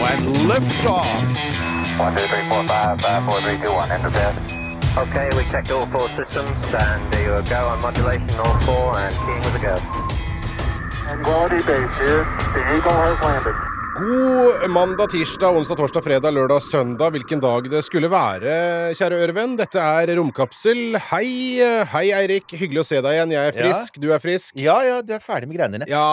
When liftoff. One, two, three, four, five, five, four, three, two, one. Enter bed. Okay, we checked all four systems, and there you go on modulation, all four, and keying with a go. Quality base here. The Eagle has landed. God mandag, tirsdag, onsdag, torsdag, fredag, lørdag, søndag. Hvilken dag det skulle være, kjære ørevenn. Dette er Romkapsel. Hei, hei Eirik. Hyggelig å se deg igjen. Jeg er frisk, du er frisk. Ja, ja, du er ferdig med greiene dine. Ja.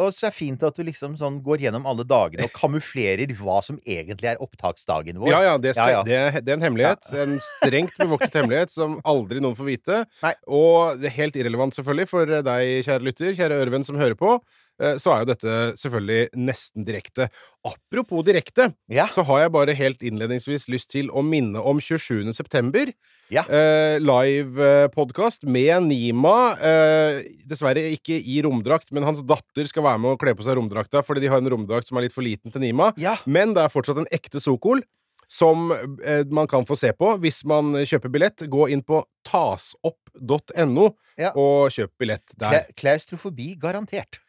Og så er det fint at du liksom sånn går gjennom alle dagene og kamuflerer hva som egentlig er opptaksdagen vår. Ja, ja, det, skal, Ja, ja. Det, det er en hemmelighet. En strengt bevoktet hemmelighet som aldri noen får vite. Nei. Og det er helt irrelevant, selvfølgelig, for deg, kjære lytter, kjære ørevenn som hører på. Eh, Så er jo dette selvfølgelig nesten direkte. Apropos direkte, Ja. så har jeg bare helt innledningsvis lyst til å minne om 27. september. Ja. Eh, Live-podkast med Nima. Eh, dessverre ikke i romdrakt, men hans datter skal være med og kle på seg romdrakta fordi de har en romdrakt som er litt for liten til Nima. Ja. Men det er fortsatt en ekte Sokol som eh, man kan få se på hvis man kjøper billett. Gå inn på tasopp.no Ja. og kjøp billett der. Kla- Klaustrofobi garantert.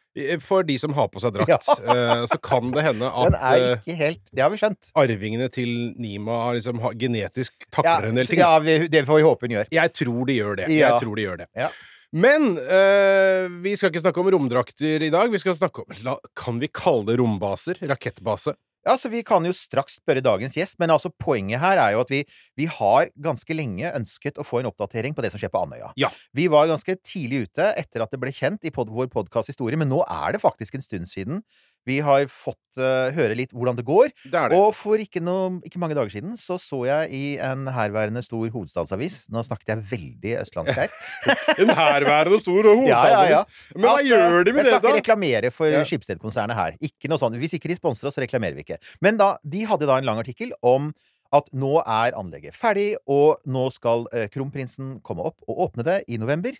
For de som har på seg drakt. ja. så kan det hende at eh, helt Det har vi skjønt. arvingene til Nima liksom, har genetisk Ja, takler en del ting. ja vi, det får vi håpe hun gjør. Jeg tror de gjør det. Ja. Jeg tror de gjør det. Ja. Men øh, vi skal ikke snakke om romdrakter i dag. Vi skal snakke om la, Kan vi kalle det rombaser? Rakettbase? Ja, så Vi kan jo straks spørre dagens gjest, men altså poenget her er jo at vi, vi har ganske lenge ønsket å få en oppdatering på det som skjer på Andøya. Ja. Vi var ganske tidlig ute etter at det ble kjent i pod vår podkasthistorie, men nå er det faktisk en stund siden vi har fått uh, høre litt hvordan det går. Det det. Og for ikke, noe, ikke mange dager siden så så jeg i en herværende stor hovedstadsavis Nå snakket jeg veldig østlandsk her. En herværende stor Ja, ja, ja. hovedstadsavis. Men hva At, eh, gjør de med Jeg det, skal ikke da? reklamere for Ja. Skipsted-konsernet her. Ikke noe sånt. Hvis ikke de sponser oss, så reklamerer vi ikke. Men da, de hadde da en lang artikkel om at nå er anlegget ferdig, og nå skal eh, kronprinsen komme opp og åpne det i november.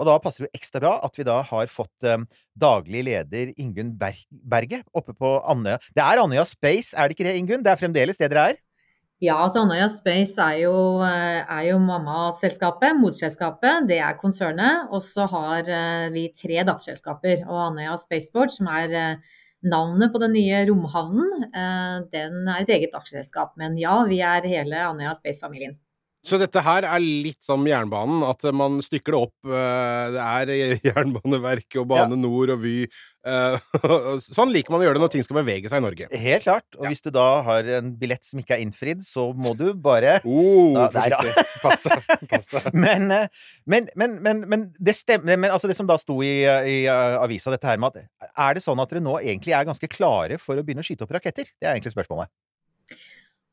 Og da passer det jo ekstra bra at vi da har fått eh, daglig leder Ingunn Ber Berge oppe på Andøya. Det er Andøya Space, er det ikke det, Ingunn? Det er fremdeles det dere er? Ja, altså Andøya Space er jo, eh, jo mammaselskapet, morselskapet. Det er konsernet. Og så har eh, vi tre datterselskaper. Og Andøya Spaceport, som er navnet på den nye romhavnen, den er et eget aksjeselskap. Men ja, vi er hele Andøya Space-familien. Så dette her er litt som jernbanen, at man stykker det opp. eh, Det er Jernbaneverket og Bane Ja. Nor og Vy. eh, Sånn liker man å gjøre det når ting skal bevege seg i Norge. Helt klart. Og hvis du da har en billett som ikke er innfridd, så må du bare Oh, da, der, ja. Pass deg. Men, eh, men, men, men, men det stemmer Men altså det som da sto i, i avisa, dette her med at Er det sånn at dere nå egentlig er ganske klare for å begynne å skyte opp raketter? Det er egentlig spørsmålet.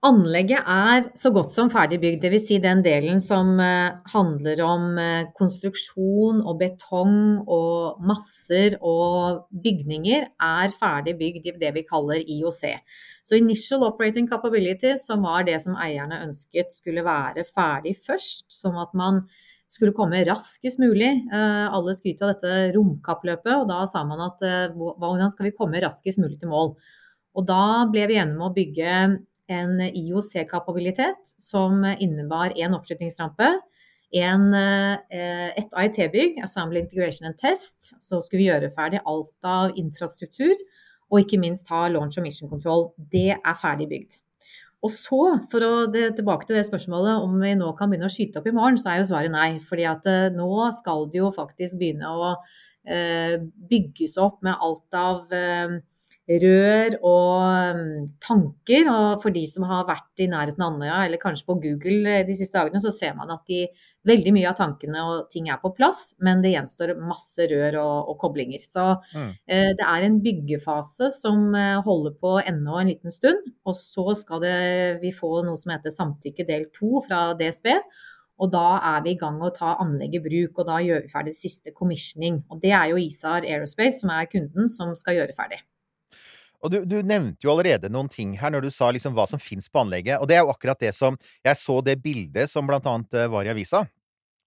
Anlegget er så godt som ferdig bygd, dvs. Si den delen som eh, handler om eh, konstruksjon og betong og masser og bygninger, er ferdig bygd i det vi kaller IOC. Så Initial Operating Capability, som var det som eierne ønsket skulle være ferdig først, sånn at man skulle komme raskest mulig. Eh, Alle skryter av dette romkappløpet, og da sa man at hvordan skal vi komme raskest mulig til mål? Og da ble vi enige med å bygge en IOC-kapabilitet som innebar en oppskytingsrampe, en, eh, et AIT-bygg, Assembly Integration and Test, så skulle vi gjøre ferdig alt av infrastruktur, og ikke minst ha launch og mission control. Det er ferdig bygd. Og så, for å tilbake til det spørsmålet om vi nå kan begynne å skyte opp i morgen, så er jo svaret nei. fordi at eh, nå skal det jo faktisk begynne å eh, bygges opp med alt av eh, rør og mm, tanker. Og for de som har vært i nærheten av Andøya, eller kanskje på Google eh, de siste dagene, så ser man at de, veldig mye av tankene og ting er på plass, men det gjenstår masse rør og, og koblinger. Så Mm. eh, det er en byggefase som eh, holder på ennå en liten stund. Og så skal det, vi få noe som heter samtykke del to fra DSB. Og da er vi i gang med å ta anlegget i bruk, og da gjør vi ferdig siste commissioning. Og det er jo ISAR Aerospace som er kunden som skal gjøre ferdig. Og du, du nevnte jo allerede noen ting her når du sa liksom hva som fins på anlegget. Og det er jo akkurat det som Jeg så det bildet som blant annet eh, var i avisa.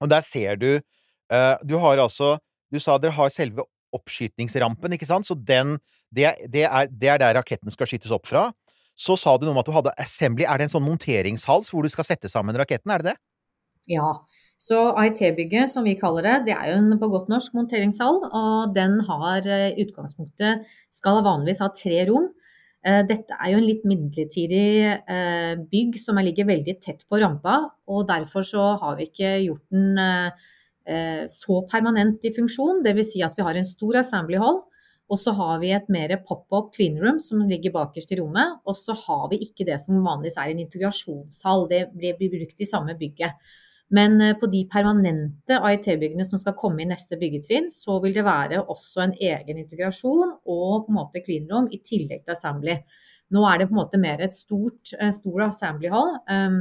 Og der ser du uh, Du har altså Du sa dere har selve oppskytningsrampen, ikke sant? Så den det, det, er, det er der raketten skal skytes opp fra. Så sa du noe om at du hadde assembly. Er det en sånn monteringshals hvor du skal sette sammen raketten? Er det det? Ja. Så AIT-bygget, som vi kaller det, det er jo en på godt norsk monteringshall. Og den har eh, i utgangspunktet skal vanligvis ha tre rom. Eh, Dette er jo en litt midlertidig eh, bygg som ligger veldig tett på rampa. Og derfor så har vi ikke gjort den eh, eh, så permanent i funksjon. Dvs. Si at vi har en stor assembly hall. Og så har vi et mer pop-up clean room som ligger bakerst i rommet. Og så har vi ikke det som vanligvis er en integrasjonshall. Det blir brukt i samme bygget. Men eh, på de permanente AIT-byggene som skal komme i neste byggetrinn, så vil det være også en egen integrasjon og på en måte cleanroom i tillegg til assembly. Nå er det på en måte mer et stort, en stor assembly hall um,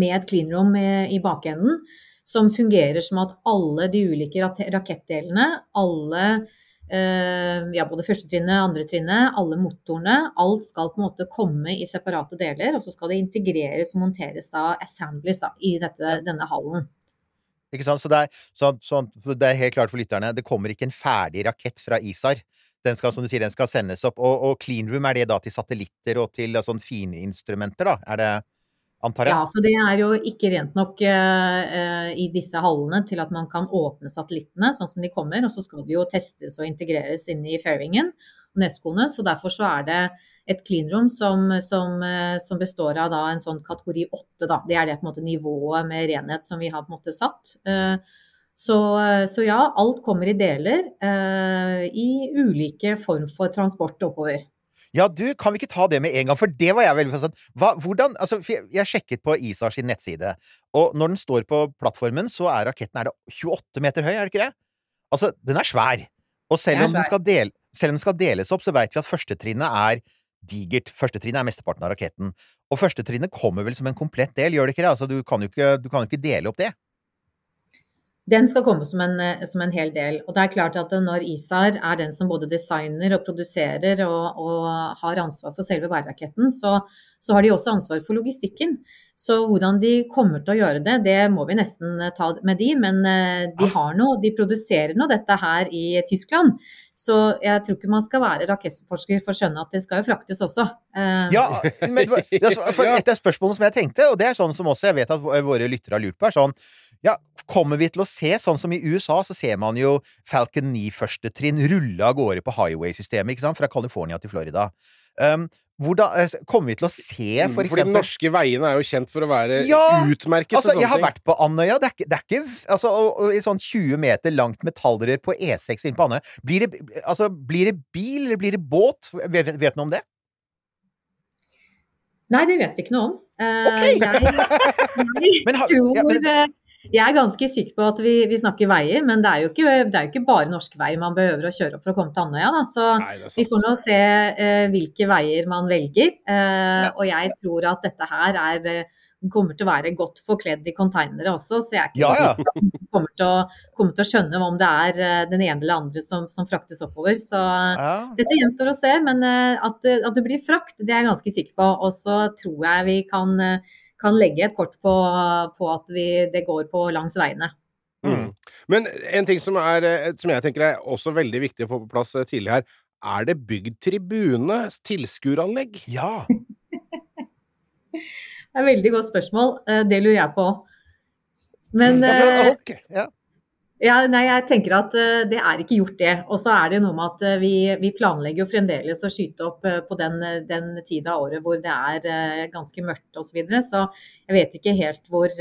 med et cleanroom i, i bakenden, som fungerer som at alle de ulike rak- rakettdelene, alle eh, ja, både første trinnet, andre trinnet, alle motorene, alt skal på en måte komme i separate deler, og så skal det integreres og monteres da assemblies da, i dette, denne hallen. Ikke sant? Så det, er, så, så det er helt klart for lytterne, det kommer ikke en ferdig rakett fra ISAR. Den skal, som du sier, den skal sendes opp. Og, og clean room, er det da til satellitter og til sånn fine instrumenter, da? Er det Antar jeg? Ja, så det er jo ikke rent nok eh, i disse hallene til at man kan åpne satellittene sånn som de kommer, og så skal de jo testes og integreres inn i fairingen og neskoene. Så derfor så er det et cleanroom som, som, eh, som består av da en sånn kategori 8, da. Det er det på en måte nivået med renhet som vi har på en måte satt. Eh, Så, så ja, alt kommer i deler i ulike form for transport oppover. Ja, du, kan vi ikke ta det med en gang? For det var jeg veldig Hva, hvordan, altså, jeg, jeg sjekket på ISAR sin nettside, og når den står på plattformen, så er raketten er det 28 meter høy, er det ikke det? Altså, den er svær. Og selv om, den skal, del, selv om den skal deles opp, så veit vi at førstetrinnet er digert. Førstetrinnet er mesteparten av raketten. Og førstetrinnet kommer vel som en komplett del, gjør det ikke det? Altså, du kan jo ikke, du kan jo ikke dele opp det. Den skal komme som en, eh, som en hel del. Og det er klart at når ISAR er den som både designer og produserer og, og har ansvar for selve bæreraketten, så, så har de også ansvar for logistikken. Så hvordan de kommer til å gjøre det, det må vi nesten eh, ta med de. Men eh, de har noe, de produserer nå dette her i Tyskland. Så jeg tror ikke man skal være rakettforsker for å skjønne at det skal jo fraktes også. Ja, men er et av spørsmålene som jeg tenkte, og det er sånn som også jeg vet at våre lyttere har lurt på, er sånn ja, kommer vi til å se sånn som i USA, så ser man jo Falcon 9 første trinn rulle av gårde på highway-systemet, ikke sant, fra California til Florida. Um, hvordan, eh, kommer vi til å se, for eksempel Fordi de norske veiene er jo kjent for å være Ja, utmerket. Altså, jeg har ting. vært på Andøya. Det er ikke, det er ikke altså, og, og, i sånn 20 meter langt metallrør på E6 inne på Andøya. Blir det, altså, blir det bil, eller blir det båt? Vet, vet du noe om det? Nei, det vet vi ikke noe om. Eh, jeg, jeg Men tror ja, men- eh, Jeg er ganske sikker på at vi, vi snakker veier, men det er, jo ikke, det er jo ikke bare norske veier man behøver å kjøre opp for å komme til Andøya. Så Nei, vi får nå se eh, hvilke veier man velger. Eh, Og jeg tror at dette her er eh, kommer til å være godt forkledd i konteinere også, så jeg er ikke Ja, så sikker på at man kommer til, å, kommer til å skjønne om det er eh, den ene eller andre som, som fraktes oppover. Så Ja. dette gjenstår å se, men eh, at, at det blir frakt, det er jeg ganske sikker på. Og så tror jeg vi kan, eh, kan legge et kort på, på at vi, det går på langs veiene. Mm. Men en ting som, er, eh, som jeg tenker er også veldig viktig å få på plass eh, tidlig her, er det bygd tribune, tilskueranlegg? ja. Det er et veldig godt spørsmål, eh, det lurer jeg på. Men Ja, for, eh, ja. Ja, nei, jeg tenker at eh, det er ikke gjort det. Og så er det noe med at eh, vi, vi planlegger jo fremdeles å skyte opp eh, på den, den tida av året hvor det er ganske mørkt osv. Så, videre. så jeg vet ikke helt hvor,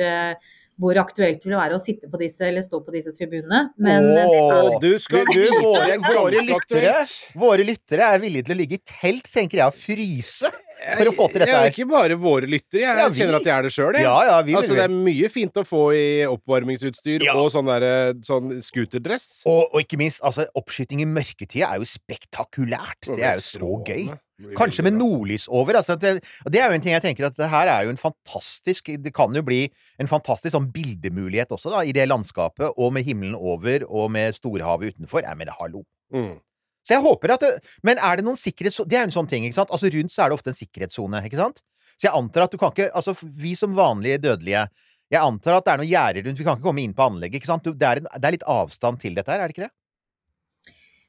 hvor aktuelt det vil være å sitte på disse eller stå på disse tribunene. Men Åh, Du skal Du, du, våre, våre, lyttere, våre lyttere er villige til å ligge i telt, tenker jeg, og fryse for å få til dette Ja, her. ikke bare våre lyttere, jeg Ja, vi- kjenner at jeg er det sjøl. Ja, ja, vi altså, det er mye fint å få i oppvarmingsutstyr Ja. og sånn der, sånn scooterdress. Og, og ikke minst, altså, oppskyting i mørketida er jo spektakulært. Det er jo så gøy. Kanskje med nordlys over. Altså, det, det er jo en ting jeg tenker at det her er jo en fantastisk Det kan jo bli en fantastisk sånn bildemulighet også, da, i det landskapet, og med himmelen over, og med storhavet utenfor. Jeg mener, hallo. Mm. Så jeg håper at det, Men er det noen sikkerhetssone Det er jo en sånn ting, ikke sant? Altså rundt så er det ofte en sikkerhetssone, ikke sant? Så jeg antar at du kan ikke Altså vi som vanlige dødelige Jeg antar at det er noen gjerder rundt. Vi kan ikke komme inn på anlegget, ikke sant? Det er, en, det er litt avstand til dette her, er det ikke det?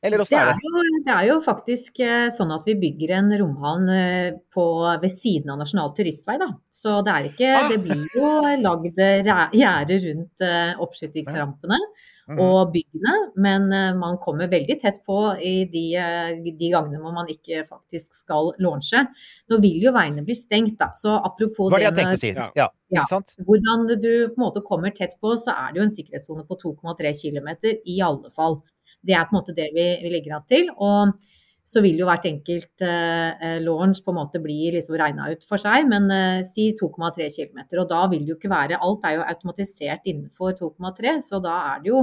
Eller åssen er er, det? jo, det er jo faktisk eh, sånn at vi bygger en romhavn eh, på, ved siden av Nasjonal turistvei, da. Så det er ikke Ah. Det blir jo lagd eh, gjerde rundt oppskytingsrampene. oppskytingsrampene Mhm. og byggene, men eh, man kommer veldig tett på i de, eh, de gangene hvor man ikke faktisk skal launche. Nå vil jo veiene bli stengt, da. Så apropos det jeg tenkte å si. Ja. Ja, Ja. hvordan du på en måte kommer tett på, så er det jo en sikkerhetssone på 2,3 km i alle fall. Det er på en måte det vi, vi legger an til. Og så vil jo hvert enkelt eh, launch på en måte bli liksom regna ut for seg, men eh, si 2,3 km. Og da vil det jo ikke være Alt er jo automatisert innenfor 2,3, så da er det jo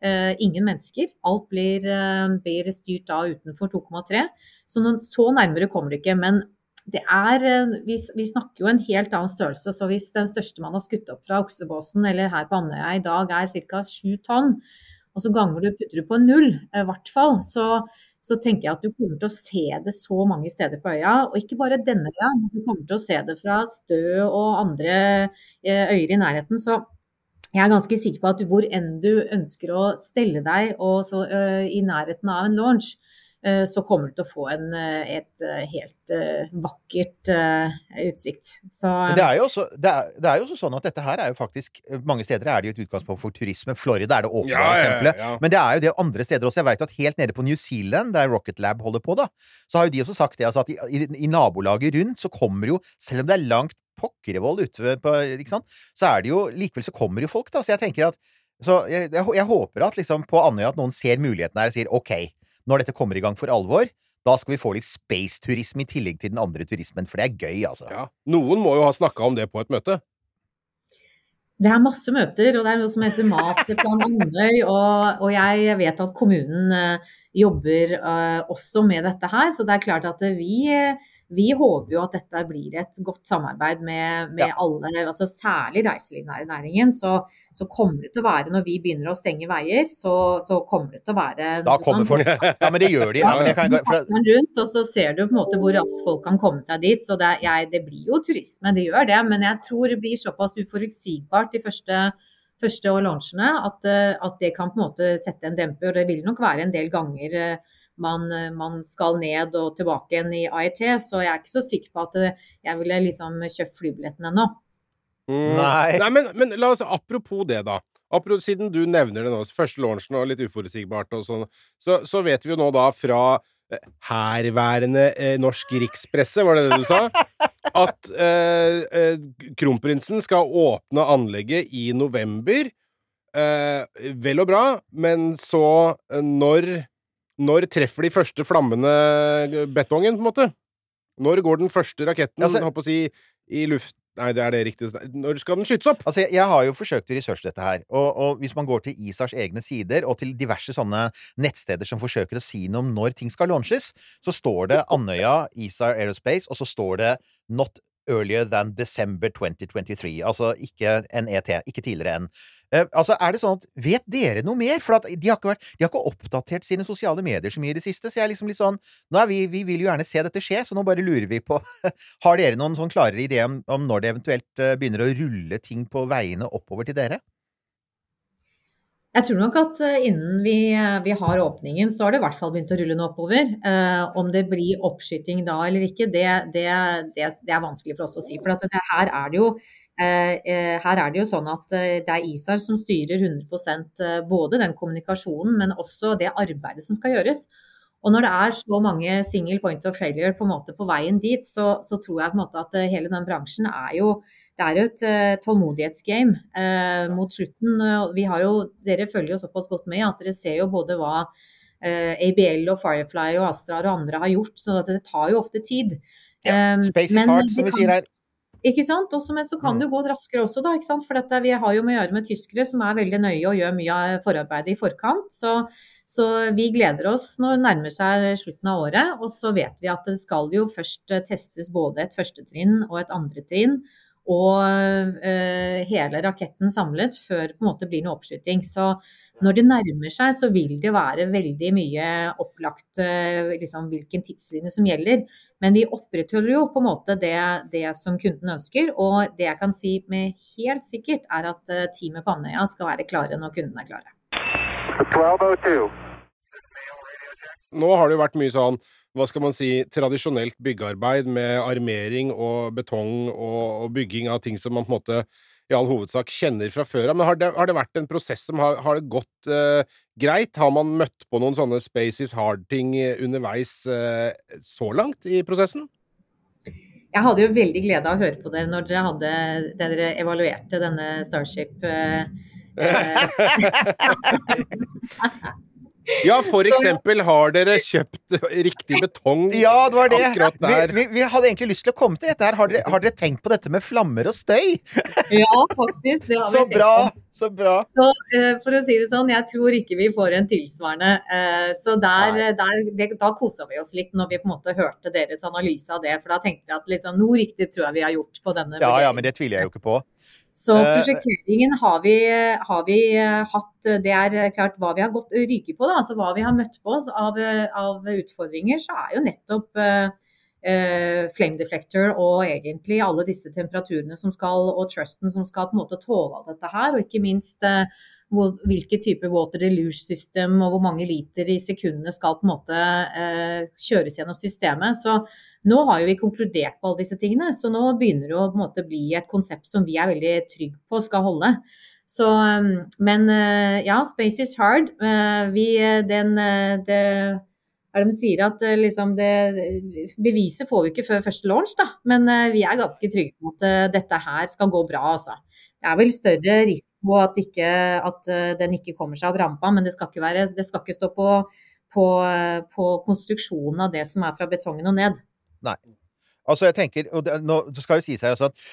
eh, ingen mennesker. Alt blir, eh, blir styrt da utenfor 2,3. Så noen, så nærmere kommer det ikke. Men det er, eh, vi, vi snakker jo en helt annen størrelse, så hvis den største man har skutt opp fra oksebåsen eller her på Andøya i dag er ca. 7 tonn, og så ganger du putter du på null, eh, i hvert fall, så, så tenker jeg at du kommer til å se det så mange steder på øya. Og ikke bare denne øya, men du kommer til å se det fra Stø og andre eh, øyer i nærheten. Så jeg er ganske sikker på at hvor enn du ønsker å stelle deg og så, eh, i nærheten av en launch, så kommer du til å få en, eh, et eh, helt eh, vakkert eh, utsikt. Så det er, jo også, det, er, det er jo også sånn at dette her er jo faktisk Mange steder er det jo et utgangspunkt for turisme. Florida er det åpne Ja, eksempelet. ja, ja. Men det er jo det andre steder også. Jeg vet at helt nede på New Zealand, der Rocket Lab holder på, da, så har jo de også sagt det, altså at i, i, i nabolaget rundt så kommer jo, selv om det er langt pokkerevold ute på ikke sant, så er det jo Likevel så kommer jo folk, da. Så jeg tenker at så jeg, jeg, jeg håper at liksom på Andøya at noen ser muligheten her og sier OK, når dette kommer i gang for alvor, da skal vi få litt space-turisme i tillegg til den andre turismen, for det er gøy, altså. Ja. Noen må jo ha snakka om det på et møte. Det er masse møter, og det er noe som heter Masterplan Andøy. Og, og jeg vet at kommunen eh, jobber eh, også med dette her. Så det er klart at vi, vi håper jo at dette blir et godt samarbeid med, med Ja. alle, altså særlig reiselivsnæringen. Så, så kommer det til å være, når vi begynner å stenge veier, så, så kommer det til å være Da kommer folk Ja, men det gjør de. Ja, men det kan, for, rundt, og så ser du på en måte hvor raskt folk kan komme seg dit. Så det, jeg, det blir jo turisme, det gjør det. Men jeg tror det blir såpass uforutsigbart de første, første launchene at, eh, at det kan på en måte sette en demper. Og det vil nok være en del ganger eh, man, eh, man skal ned og tilbake igjen i AIT, så jeg er ikke så sikker på at eh, jeg ville liksom kjøpt flybilletten ennå. Mm. Nei. men, men la oss, apropos det, da. Apropos, siden du nevner det nå, første launchen og litt uforutsigbart og sånn, så, så vet vi jo nå da fra eh, herværende eh, norsk rikspresse, var det det du sa? At eh, eh, kronprinsen skal åpne anlegget i november. Eh, vel og bra, men så, når Når treffer de første flammene betongen, på en måte? Når går den første raketten, Altså- håper å si, i luft... Nei, det er det riktig. Når skal den skytes opp? Altså, jeg, jeg har jo forsøkt å researche dette her, og, og hvis man går til ISARs egne sider, og til diverse sånne nettsteder som forsøker å si noe om når ting skal launches, så står det Andøya, ISAR Aerospace, og så står det Not earlier than December 2023. Altså ikke NET, ikke tidligere enn. Eh, altså, er det sånn at Vet dere noe mer? For de har vært, de har ikke oppdatert sine sosiale medier så mye i det siste. Så jeg er liksom litt sånn Nå vi, vi vil jo gjerne se dette skje, så nå bare lurer vi på Har dere noen sånn klarere idé om, om når det eventuelt eh, begynner å rulle ting på veiene oppover til dere? Jeg tror nok at eh, innen vi, vi har åpningen, så har det i hvert fall begynt å rulle noe oppover. Eh, om det blir oppskyting da eller ikke, det, det, det, det er vanskelig for oss å si. For her, er det jo, eh, eh, her er det jo sånn at eh, det er ISAR som styrer 100 eh, både den kommunikasjonen, men også det arbeidet som skal gjøres. Og når det er så mange single point of failure på, på veien dit, så, så tror jeg på en måte at eh, hele den bransjen er jo det er jo et tålmodighetsgame eh, mot slutten. Vi har jo, dere følger jo såpass godt med at dere ser jo både hva ABL og Firefly og Astrar og andre har gjort, så det tar jo ofte tid. Ja, Space is hard, som vi sier her. Ikke sant? Også, men så kan det jo gå raskere også, da. ikke sant? For dette, vi har jo med å gjøre med tyskere som er veldig nøye og gjør mye av forarbeidet i forkant. Så, så vi gleder oss når det nærmer seg slutten av året. Og så vet vi at det skal jo først eh, testes både et første trinn og et andre trinn. og eh, hele raketten samlet før det på en måte blir noe oppskyting. Så når det nærmer seg, så vil det være veldig mye opplagt eh, liksom, hvilken tidslinje som gjelder. Men vi opprettholder jo på en måte det, det som kunden ønsker. Og det jeg kan si med helt sikkert, er at eh, teamet på Andøya skal være klare når kundene er klare. 1202. Nå har det jo vært mye sånn hva skal man si, tradisjonelt byggearbeid med armering og betong og, og bygging av ting som man på en måte i all hovedsak kjenner fra før av. Men har det, har det vært en prosess som har, har det gått eh, greit? Har man møtt på noen sånne Spaces hard-ting underveis eh, så langt i prosessen? Jeg hadde jo veldig glede av å høre på det når dere, hadde, dere evaluerte denne Starship. Eh, Ja, for eksempel, har dere kjøpt riktig betong Ja, det var det. akkurat Vi, der? vi, vi hadde egentlig lyst til å komme til dette her. Har dere, har dere tenkt på dette med flammer og støy? ja, faktisk. Det har vi Så tenkt bra! på. Så bra. Så uh, for å si det sånn, jeg tror ikke vi får en tilsvarende. Uh, så der, der, det, da kosa vi oss litt når vi på en måte hørte deres analyse av det. For da tenkte vi at liksom, noe riktig tror jeg vi har gjort på denne Ja, ja, men det tviler jeg jo ikke på. Så Eh, prosjekteringen har vi, har vi eh, hatt Det er eh, klart hva vi har gått ryke på, da. Altså hva vi har møtt på oss av, eh, av utfordringer, så er jo nettopp eh, eh, flame deflector og egentlig alle disse temperaturene som skal, og trusten som skal på en måte tåle alt dette her. Og ikke minst eh, hvor, hvilke typer water deluge system og hvor mange liter i sekundene skal på en måte eh, kjøres gjennom systemet. Så nå har jo vi konkludert på alle disse tingene, så nå begynner det å måte bli et konsept som vi er veldig trygge på skal holde. Så, um, men uh, ja, space is hard. Uh, vi, den, uh, det er de sier at liksom det, Beviset får vi ikke før første launch, da. Men vi er ganske trygge på at dette her skal gå bra, altså. Det er vel større risiko at, ikke, at den ikke kommer seg av rampa, men det skal ikke, være, det skal ikke stå på, på, på konstruksjonen av det som er fra betongen og ned. Altså, jeg tenker, og det, nå, det skal jo sies her altså at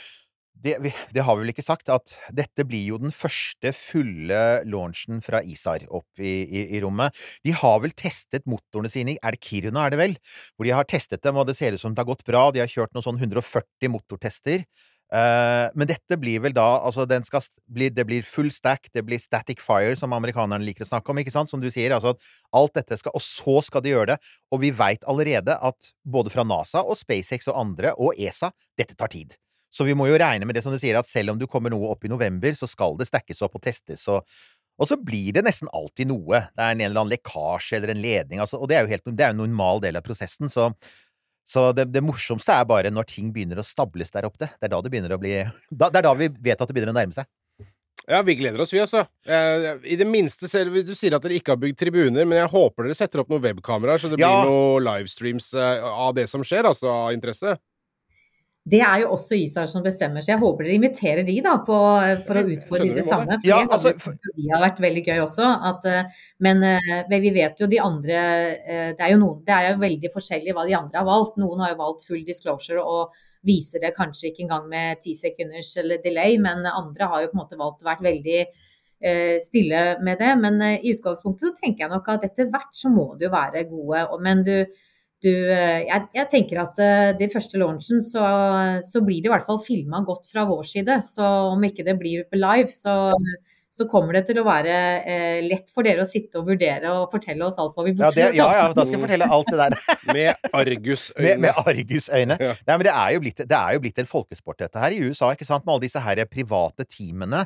det, det har vi vel ikke sagt, at dette blir jo den første fulle launchen fra ISAR opp i, i, i rommet. De har vel testet motorene sine Er det Kiruna, er det vel? Hvor de har testet dem, og det ser ut som det har gått bra. De har kjørt noen sånn 140 motortester. Eh, men dette blir vel da Altså, bli, det blir full stack, det blir static fire, som amerikanerne liker å snakke om, ikke sant? Som du sier. Altså at alt dette skal Og så skal de gjøre det. Og vi veit allerede at både fra NASA og SpaceX og andre, og ESA, dette tar tid. Så vi må jo regne med det som du sier, at selv om du kommer noe opp i november, så skal det stackes opp og testes, og, og så blir det nesten alltid noe. Det er en eller annen lekkasje eller en ledning, altså, og det er jo helt, det er en normal del av prosessen, så så det, det morsomste er bare når ting begynner å stables der oppe. Det er da det begynner å bli da, Det er da vi vet at det begynner å nærme seg. Ja, vi gleder oss, vi, altså. Eh, I det minste ser vi Du sier at dere ikke har bygd tribuner, men jeg håper dere setter opp noen webkameraer, så det Ja. blir noen livestreams eh, av det som skjer, altså av interesse. Det er jo også ISAR som bestemmer, så jeg håper dere inviterer de da på, for å utfordre det samme. For Ja, det altså, for... jo- de har vært veldig gøy også. At, eh, men, eh, men vi vet jo de andre eh, det er, jo noen, det er jo veldig forskjellig hva de andre har valgt. Noen har jo valgt full disclosure og viser det kanskje ikke engang med ti sekunders eller delay, men andre har jo på en måte valgt å være veldig stille med det. Men i utgangspunktet så tenker jeg nok at etter hvert så må det jo være gode. Men du, du, eh, jeg, jeg tenker at eh, de første launchen så, så blir det i hvert fall filma godt fra vår side. Så om ikke det blir live, så, så kommer det til å være eh, lett for dere å sitte og vurdere og fortelle oss alt hva vi burde ja, ja, ja, da skal jeg fortelle alt det der. Med argusøyne. Med, med argusøyne. Ja. Nei, men det er, jo blitt, det er jo blitt en folkesport, dette her i USA, ikke sant? Med alle disse her private teamene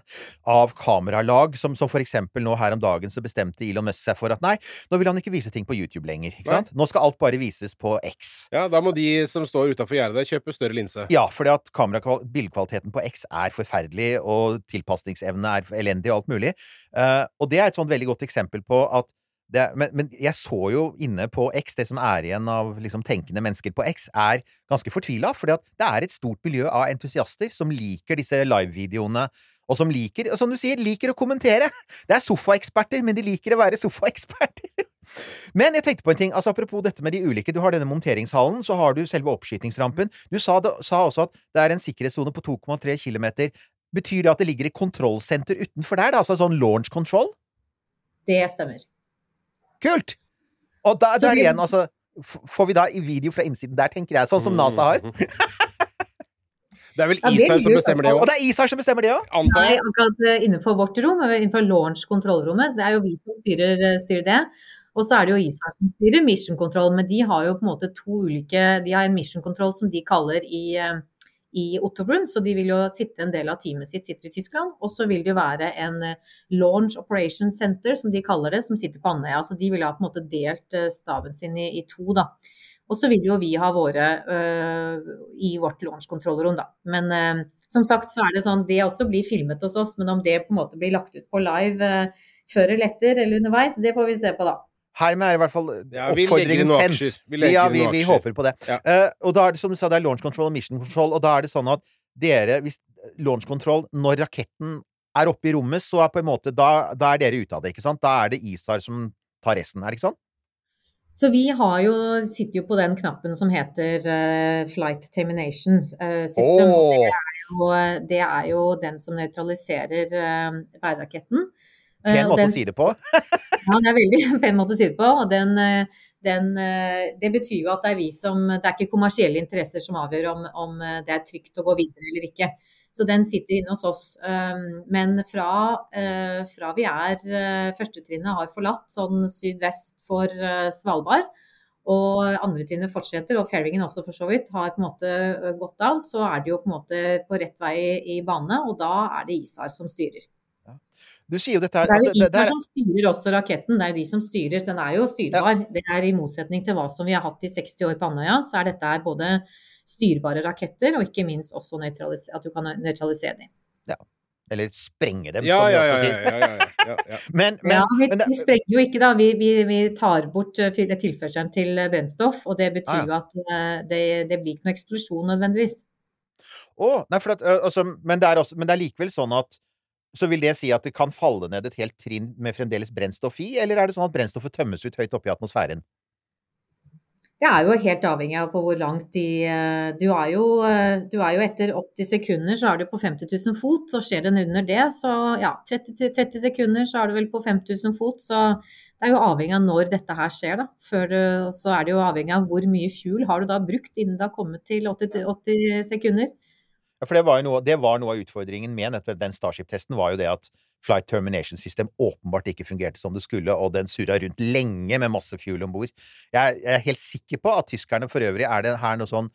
av kameralag, som, som for eksempel nå her om dagen så bestemte Elon Musk seg for at nei, nå vil han ikke vise ting på YouTube lenger, ikke Nei. Nå skal alt bare vises på X. Ja, da må de som står utafor gjerdet der, kjøpe større linse. Ja, fordi at kamerakval- bildekvaliteten på X er forferdelig, og tilpasningsevne er elendig alt mulig. Uh, og det er et sånt veldig godt eksempel på at det, men, men jeg så jo inne på X, det som er igjen av liksom, tenkende mennesker på X, er ganske fortvila. For det er et stort miljø av entusiaster som liker disse livevideoene. Og som liker, og som du sier, liker å kommentere. Det er sofaeksperter, men de liker å være sofaeksperter. Men jeg tenkte på en ting, altså apropos dette med de ulike. Du har denne monteringshallen, så har du selve oppskytingsrampen. Du sa, det, sa også at det er en sikkerhetssone på 2,3 km. Betyr det at det ligger et kontrollsenter utenfor der? Da? Altså sånn launch control? Det stemmer. Kult! Og da, da er det igjen, altså Får vi da i video fra innsiden der, tenker jeg, sånn som NASA har? Det er vel Ja, Isar som bestemmer det Og det er Isar som bestemmer det òg! Nei, akkurat eh, innenfor vårt rom, innenfor launch kontrollrommet, så det er jo vi som styrer, eh, styrer det. Og så er det jo ISAR som styrer mission control, men de har jo på en måte to ulike De har en mission control som de kaller i, eh, i Ottobrunn, så de vil jo sitte en del av teamet sitt sitter i Tyskland. Og så vil det jo være en eh, launch operation center, som de kaller det, som sitter på Andøya. Så de vil ha på en måte delt staven staben sin i, i to, da. Og så vil jo vi ha våre øh, i vårt launch-kontrollrom, da. Men øh, som sagt så er det sånn, det også blir filmet hos oss, men om det på en måte blir lagt ut på live øh, før eller etter eller underveis, det får vi se på da. Hermed er i hvert fall Ja, vi legger inn oppfordringen noen sendt. aksjer. Vi ja, vi, vi håper på det. Ja. Uh, og da er det som du sa, det er launch control og mission control, og da er det sånn at dere, hvis launch control, når raketten er oppe i rommet, så er på en måte, da, da er dere ute av det, ikke sant? Da er det ISAR som tar resten, er det ikke sånn? Så vi har jo, sitter jo på den knappen som heter uh, Flight Termination uh, System. Åh, Og det er jo den som nøytraliserer uh, bæreraketten. Eh, pen måte den- å si det på. Ja, det er veldig pen måte å si det på. Og den, eh, den, eh, det betyr jo at det er vi som Det er ikke kommersielle interesser som avgjør om, om eh, det er trygt å gå videre eller ikke. Så den sitter inne hos oss. Um, Men fra, eh, fra vi er eh, Førstetrinnet har forlatt sånn sydvest for eh, Svalbard, og andretrinnet fortsetter, og fairingen også for så vidt, har på en måte eh, gått av, så er det jo på en måte på rett vei i bane, og da er det ISAR som styrer. Du sier jo dette her Det er jo altså, det, det ISAR er, som styrer også raketten, det er jo de som styrer. Den er jo styrbar. Det er i motsetning til hva som vi har hatt i 60 år på Andøya, så er dette her både styrbare raketter og ikke minst også at du kan nøytralisere dem. Eller sprenge dem, Ja, som vi også ja. sier. ja, ja, ja, ja. Men, men, ja, vi, men det, vi sprenger jo ikke da, vi, vi, vi tar bort eh, tilførselen til eh, brennstoff, og det betyr Ah, jo at eh, det, det blir ikke noe eksplosjon nødvendigvis. Å, nei, for at, altså, men, det er også, men det er likevel sånn at Så vil det si at det kan falle ned et helt trinn med fremdeles brennstoff i, eller er det sånn at brennstoffet tømmes ut høyt oppe i atmosfæren? Det er jo helt avhengig av på hvor langt de eh, Du er jo, eh, du er jo etter 80 sekunder, så er du på 50 000 fot. Og skjer den under det, så ja, 30, 30 sekunder så er du vel på 5000 fot. Så det er jo avhengig av når dette her skjer, da. Før så er det jo avhengig av hvor mye fuel har du da brukt innen det har kommet til 80, til 80 sekunder. Ja, for det var jo noe, det var noe av utfordringen med nettopp den Starship-testen, var jo det at Flight Termination System åpenbart ikke fungerte som det skulle, og den surra rundt lenge med masse fuel om bord. Jeg, jeg er helt sikker på at tyskerne for øvrig er det her noe sånn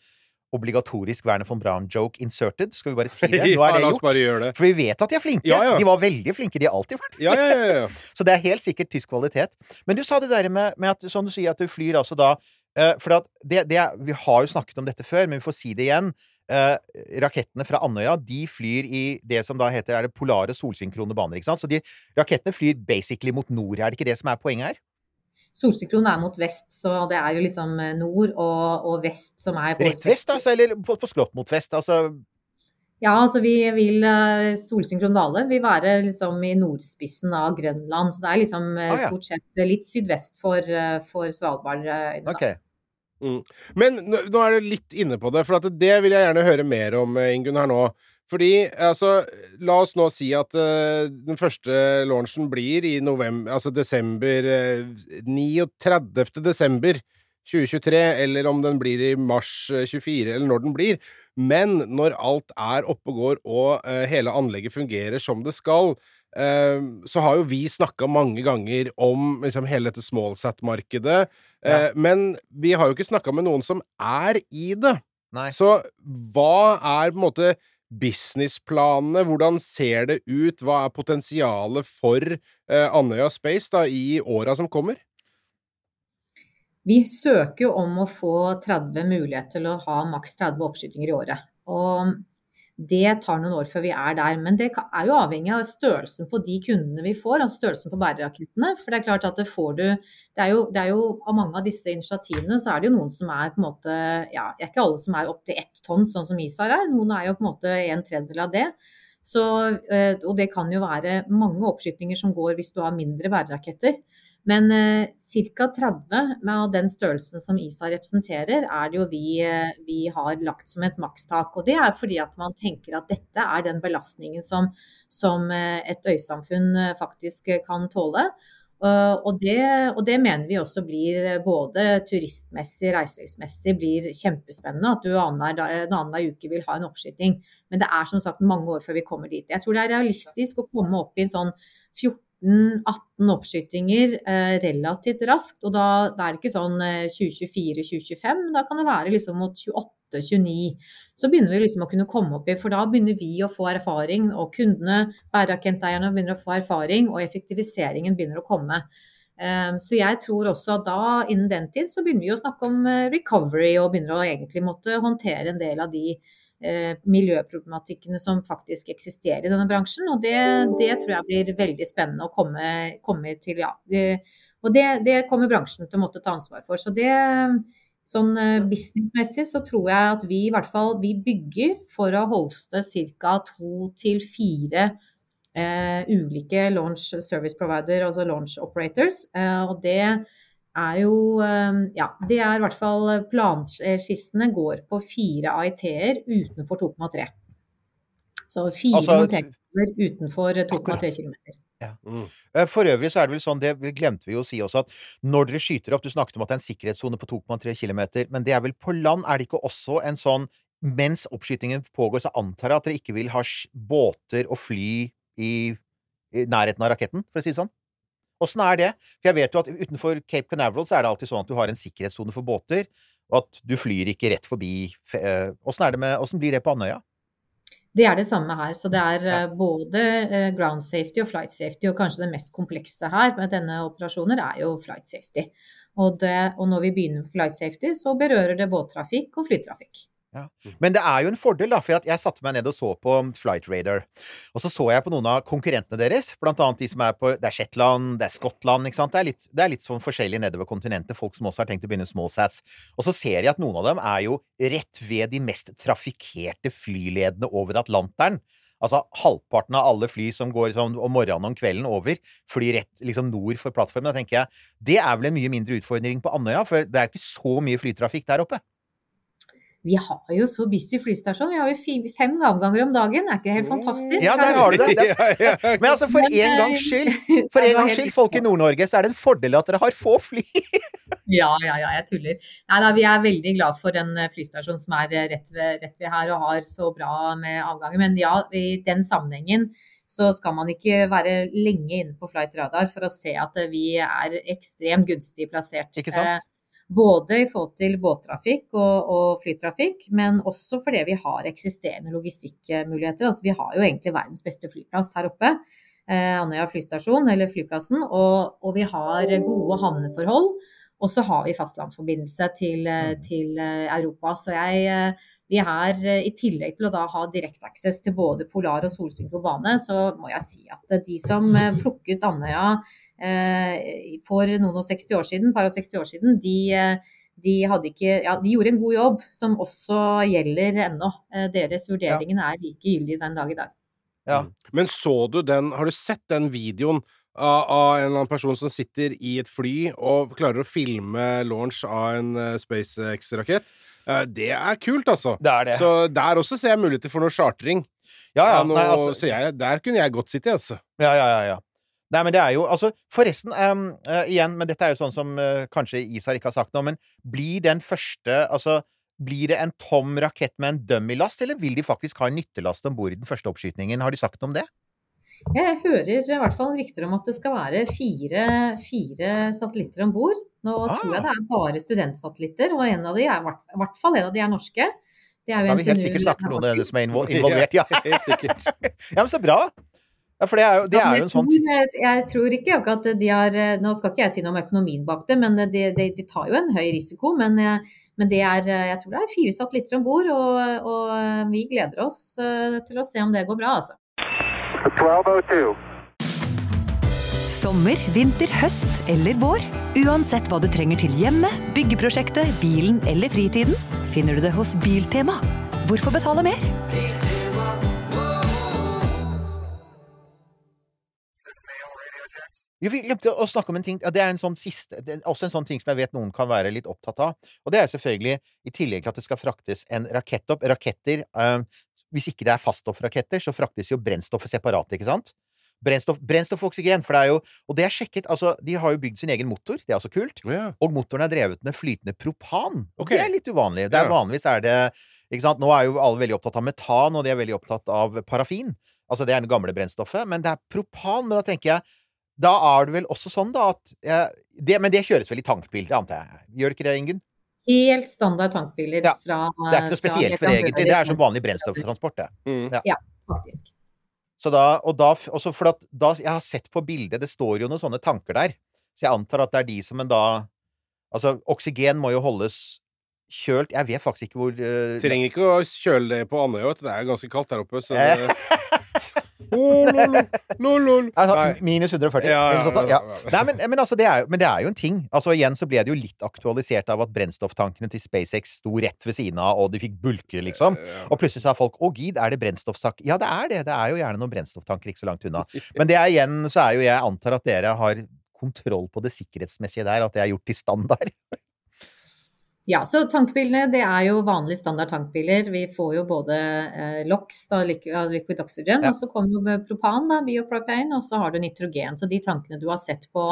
obligatorisk Werner von Braun-joke inserted. Skal vi bare si det? Nå er det gjort. det. For vi vet at de er flinke. Ja, ja. De var veldig flinke. De har alltid vært Ja, ja, ja, ja. Så det er helt sikkert tysk kvalitet. Men du sa det der med, med at, sånn du sier, at du flyr altså da eh, For det, det vi har jo snakket om dette før, men vi får si det igjen. Eh, rakettene fra Andøya de flyr i det som da heter er det polare solsynkrone baner. ikke sant? Så de rakettene flyr basically mot nord. Er det ikke det som er poenget her? Solsynkron er mot vest, så det er jo liksom eh, nord og, og vest som er Rett vest, altså? Eller på, på skrått mot vest? Altså Ja, altså vi vil uh, Solsynkron Hvale vil være liksom i nordspissen av Grønland. Så det er liksom eh, Ah, ja. stort sett litt sydvest for, eh, for Svalbardøyene. da. OK. Men nå nå er du litt inne på det, for det vil jeg gjerne høre mer om, eh, Ingunn, her nå. Fordi, altså, la oss nå si at uh, den første launchen blir i november, altså desember uh, 39. desember 2023, eller om den blir i mars eh, 24, eller når den blir. Men når alt er oppe og går, og eh, hele anlegget fungerer som det skal, eh, så har jo vi snakka mange ganger om liksom, hele dette smallsat-markedet. Ja. Eh, men vi har jo ikke snakka med noen som er i det. Nei. Så hva er på en måte businessplanene? Hvordan ser det ut? Hva er potensialet for eh, Andøya Space da, i åra som kommer? Vi søker jo om å få 30 muligheter til å ha maks 30 oppskytinger i året. Og det tar noen år før vi er der. Men det er jo avhengig av størrelsen på de kundene vi får, altså størrelsen på bærerakettene. For det er klart at det får du det er, jo, det er jo Av mange av disse initiativene så er det jo noen som er på en måte Ja, det er ikke alle som er opptil ett tonn, sånn som ISAR er. Noen er jo på en måte en tredjedel av det. Så, eh, og det kan jo være mange oppskytninger som går hvis du har mindre bæreraketter. Men eh, ca. 30 av den størrelsen som ISA representerer, er det jo vi, eh, vi har lagt som et makstak. Og det er fordi at man tenker at dette er den belastningen som, som eh, et øysamfunn eh, faktisk kan tåle. Og, det, og, det, mener vi også blir både turistmessig, reiselivsmessig, blir kjempespennende. At du annenhver uke vil ha en oppskyting. Men det er som sagt mange år før vi kommer dit. Jeg tror det er realistisk å komme opp i sånn 14-18 oppskytinger eh, relativt raskt. Og da, da, er det ikke sånn 2024-2025, da kan det være liksom mot 28 29. Så begynner vi liksom å kunne komme opp i, for da begynner vi å få erfaring, og kundene, bærerakenteierne begynner å få erfaring, og effektiviseringen begynner å komme. Ehm, så jeg tror også at da, innen den tid, så begynner vi å snakke om eh, recovery, og begynner å egentlig måtte håndtere en del av de eh, miljøproblematikkene som faktisk eksisterer i denne bransjen. Og det, det tror jeg blir veldig spennende å komme, komme til, ja. Og det, det, kommer bransjen til å måtte ta ansvar for. Så det, Sånn eh, businessmessig så tror jeg at vi i hvert fall vi bygger for å holste ca. to til fire eh, ulike launch service provider, altså launch operators. Eh, og det er jo eh, Ja, det er i hvert fall Planskissene går på fire AIT-er utenfor 2,3. Så fire altså, monteringer utenfor 2,3 km. Ja. Mm. Eh, for øvrig så er det vel sånn, det glemte vi å si også, at når dere skyter opp Du snakket om at det er en sikkerhetssone på 2,3 km, men det er vel på land? Er det ikke også en sånn Mens oppskytingen pågår, så antar jeg at dere ikke vil ha båter og fly i, i nærheten av raketten, for å si det sånn? Åssen er det? For jeg vet jo at utenfor Cape Canaveral så er det alltid sånn at du har en sikkerhetssone for båter, og at du flyr ikke rett forbi eh, Åssen blir det på Andøya? Det er det samme her. Så det er. Eh, både eh, ground safety og flight safety. Og kanskje det mest komplekse her med denne operasjonen er jo flight safety. Og, det, og når vi begynner med flight safety, så berører det båttrafikk og flytrafikk. Ja. Men det er jo en fordel, da, for jeg satte meg ned og så på Flight Radar. Og så så jeg på noen av konkurrentene deres, blant annet de som er på Det er Shetland, det er Skottland, ikke sant. Det er litt, det er litt sånn forskjellig nedover kontinentet, folk som også har tenkt å begynne smallsats. Og så ser jeg at noen av dem er jo rett ved de mest trafikkerte flyledene over Atlanteren. Altså halvparten av alle fly som går sånn, om morgenen og om kvelden over, flyr rett liksom nord for plattformen. Da tenker jeg det er vel en mye mindre utfordring på Andøya, for det er ikke så mye flytrafikk der oppe vi har jo så busy flystasjon. Vi har jo fem avganger om dagen. Er ikke det helt fantastisk? Ja, der har du det. Men altså, for en gangs skyld, for en gangs skyld, folk i Nord-Norge, så er det en fordel at dere har få fly. Ja, ja, ja, jeg tuller. Nei da, vi er veldig glad for en flystasjonen flystasjon som er eh, rett ved, rett ved her og har så bra med avganger. Men ja, i den sammenhengen så skal man ikke være lenge inne på flight radar for å se at vi er ekstremt gunstig plassert. Ikke sant? Eh, både i forhold til båttrafikk og, og, flytrafikk, men også fordi vi har eksisterende logistikkmuligheter. Altså, vi har jo egentlig verdens beste flyplass her oppe. Eh, Andøya flystasjon, eller flyplassen. Og, og, vi har gode havneforhold. Og så har vi fastlandsforbindelse til, mm. til eh, Europa. Så jeg, eh, vi er, eh, i tillegg til å da ha direkteaksess til både Polar og solsynkrobane, så må jeg si at de som plukket Andøya Eh, for noen og 60 år siden, par og 60 år siden, de, eh, de, ikke, ja, de, gjorde en god jobb, som også gjelder ennå. Eh, deres vurderingen er like gyldig den dag i dag. Ja. Mm. Men så du den, har du sett den videoen av, av, en eller annen person som sitter i et fly og klarer å filme launch av en SpaceX-rakett? Det er kult, altså. Det er det. Så der også ser jeg muligheter for noe chartring. Ja, ja. Nei, altså... Så jeg, der kunne jeg godt sitte, altså. Ja, ja, ja. ja. Nei, men det er jo Altså, forresten, um, uh, igjen, men dette er jo sånn som uh, kanskje Isar ikke har sagt noe, men blir den første Altså, blir det en tom rakett med en dummy-last, eller vil de faktisk ha en nyttelast om bord i den første oppskytingen? Har de sagt noe om det? Jeg hører i hvert fall rykter om at det skal være fire, fire satellitter om bord. Nå ah. tror jeg det er bare studentsatellitter, og en av de er, i hvert fall en av de er norske. Det er jo da har vi helt sikkert snakket med noen av dere som er involvert, ja. helt sikkert. ja, men så bra. Ja, for det er jo, det er jo en sånn Jeg tror ikke akkurat de har Nå skal ikke jeg si noe om økonomien bak det, men de, de, de tar jo en høy risiko. Men, men, det er Jeg tror det er fire satellitter om bord, og, og, vi gleder oss eh, til å se om det går bra, altså. 1202. Sommer, vinter, høst eller vår. Uansett hva du trenger til hjemmet, byggeprosjektet, bilen eller fritiden, finner du det hos Biltema. Hvorfor betale mer? Biltema. Jo, vi glemte å snakke om en ting. Det er en sånn siste, også en sånn ting som jeg vet noen kan være litt opptatt av. Og det er selvfølgelig, i tillegg til at det skal fraktes en rakett opp Raketter eh, Hvis ikke det er faststoffraketter, så fraktes jo brennstoffet separat, ikke sant? Brennstoff, brennstoff og oksygen. For det er jo Og det er sjekket. Altså, de har jo bygd sin egen motor. Det er også kult. Yeah. Og motoren er drevet med flytende propan. Og okay. det er litt uvanlig. Det er yeah. Vanligvis er det ikke sant? Nå er jo alle veldig opptatt av metan, og de er veldig opptatt av parafin. Altså det er det gamle brennstoffet. Men det er propan. Men da tenker jeg Da er det vel også sånn, da, at eh, det, Men det kjøres vel i tankbil, det antar jeg. Gjør det ikke det, Ingunn? Helt standard tankbiler Ja. fra Det er ikke noe spesielt for det, egentlig. Det er som vanlig brennstofftransport, det. Mm. Faktisk. Så da, og da, også for at da, Jeg har sett på bildet, det står jo noen sånne tanker der. Så jeg antar at det er de som en da Altså, oksygen må jo holdes kjølt Jeg vet faktisk ikke hvor uh, Trenger ikke å kjøle det på Andøya, vet du. Det er ganske kaldt der oppe, så. oh, lol, lol, lol. altså, Minus 140. Ja, ja, eller sånt da. ja, ja. ja. Nei, men, men, altså, det er, jo- men det er jo en ting. Altså, igjen så ble det jo litt aktualisert av at brennstofftankene til SpaceX sto rett ved siden av, og de fikk bulker, liksom. Og plutselig sa folk 'Å, gid, er det brennstofftank?' Ja, det er det. Det er jo gjerne noen brennstofftanker ikke så langt unna. Men det er igjen, så er jo jeg antar at dere har kontroll på det sikkerhetsmessige der, at det er gjort til standard. Ja, så tankbilene det er jo vanlige standard tankbiler. Vi får jo både eh, LOX, da, liquid, oxygen, Ja. og så kommer jo propan, da, biopropane, og så har du nitrogen. Så de tankene du har sett på,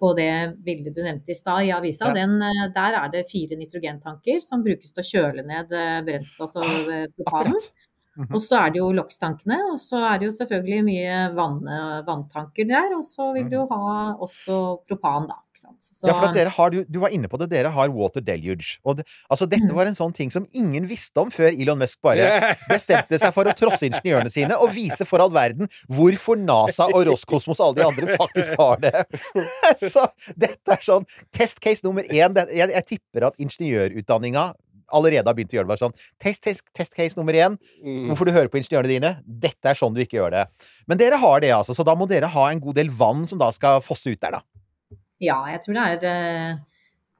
på det bildet du nevnte i stad i avisa, Ja. den, eh, der er det fire nitrogentanker som brukes til å kjøle ned eh, brennstoff og eh, propanen. Akkurat. Mhm. Og så er det jo lokstankene, og så er det jo selvfølgelig mye vann, vanntanker der. Og så vil du jo ha også propan, da. Ikke sant. Så, Mhm. Ja, for at dere har, du, du var inne på det, dere har water deluge. Og det, altså, Mm. dette var en sånn ting som ingen visste om før Elon Musk bare bestemte seg for å trosse ingeniørene sine og vise for all verden hvorfor NASA og Roskosmos og alle de andre faktisk har det. Så dette er sånn Test case nummer én. Jeg, jeg tipper at ingeniørutdanninga allerede har begynt å gjøre det bare sånn. Test, test, test case nummer én. Mm. Hvorfor du hører på ingeniørene dine. Dette er sånn du ikke gjør det. Men dere har det, altså. Så da må dere ha en god del vann som da skal fosse ut der, da. Ja, jeg tror det er uh,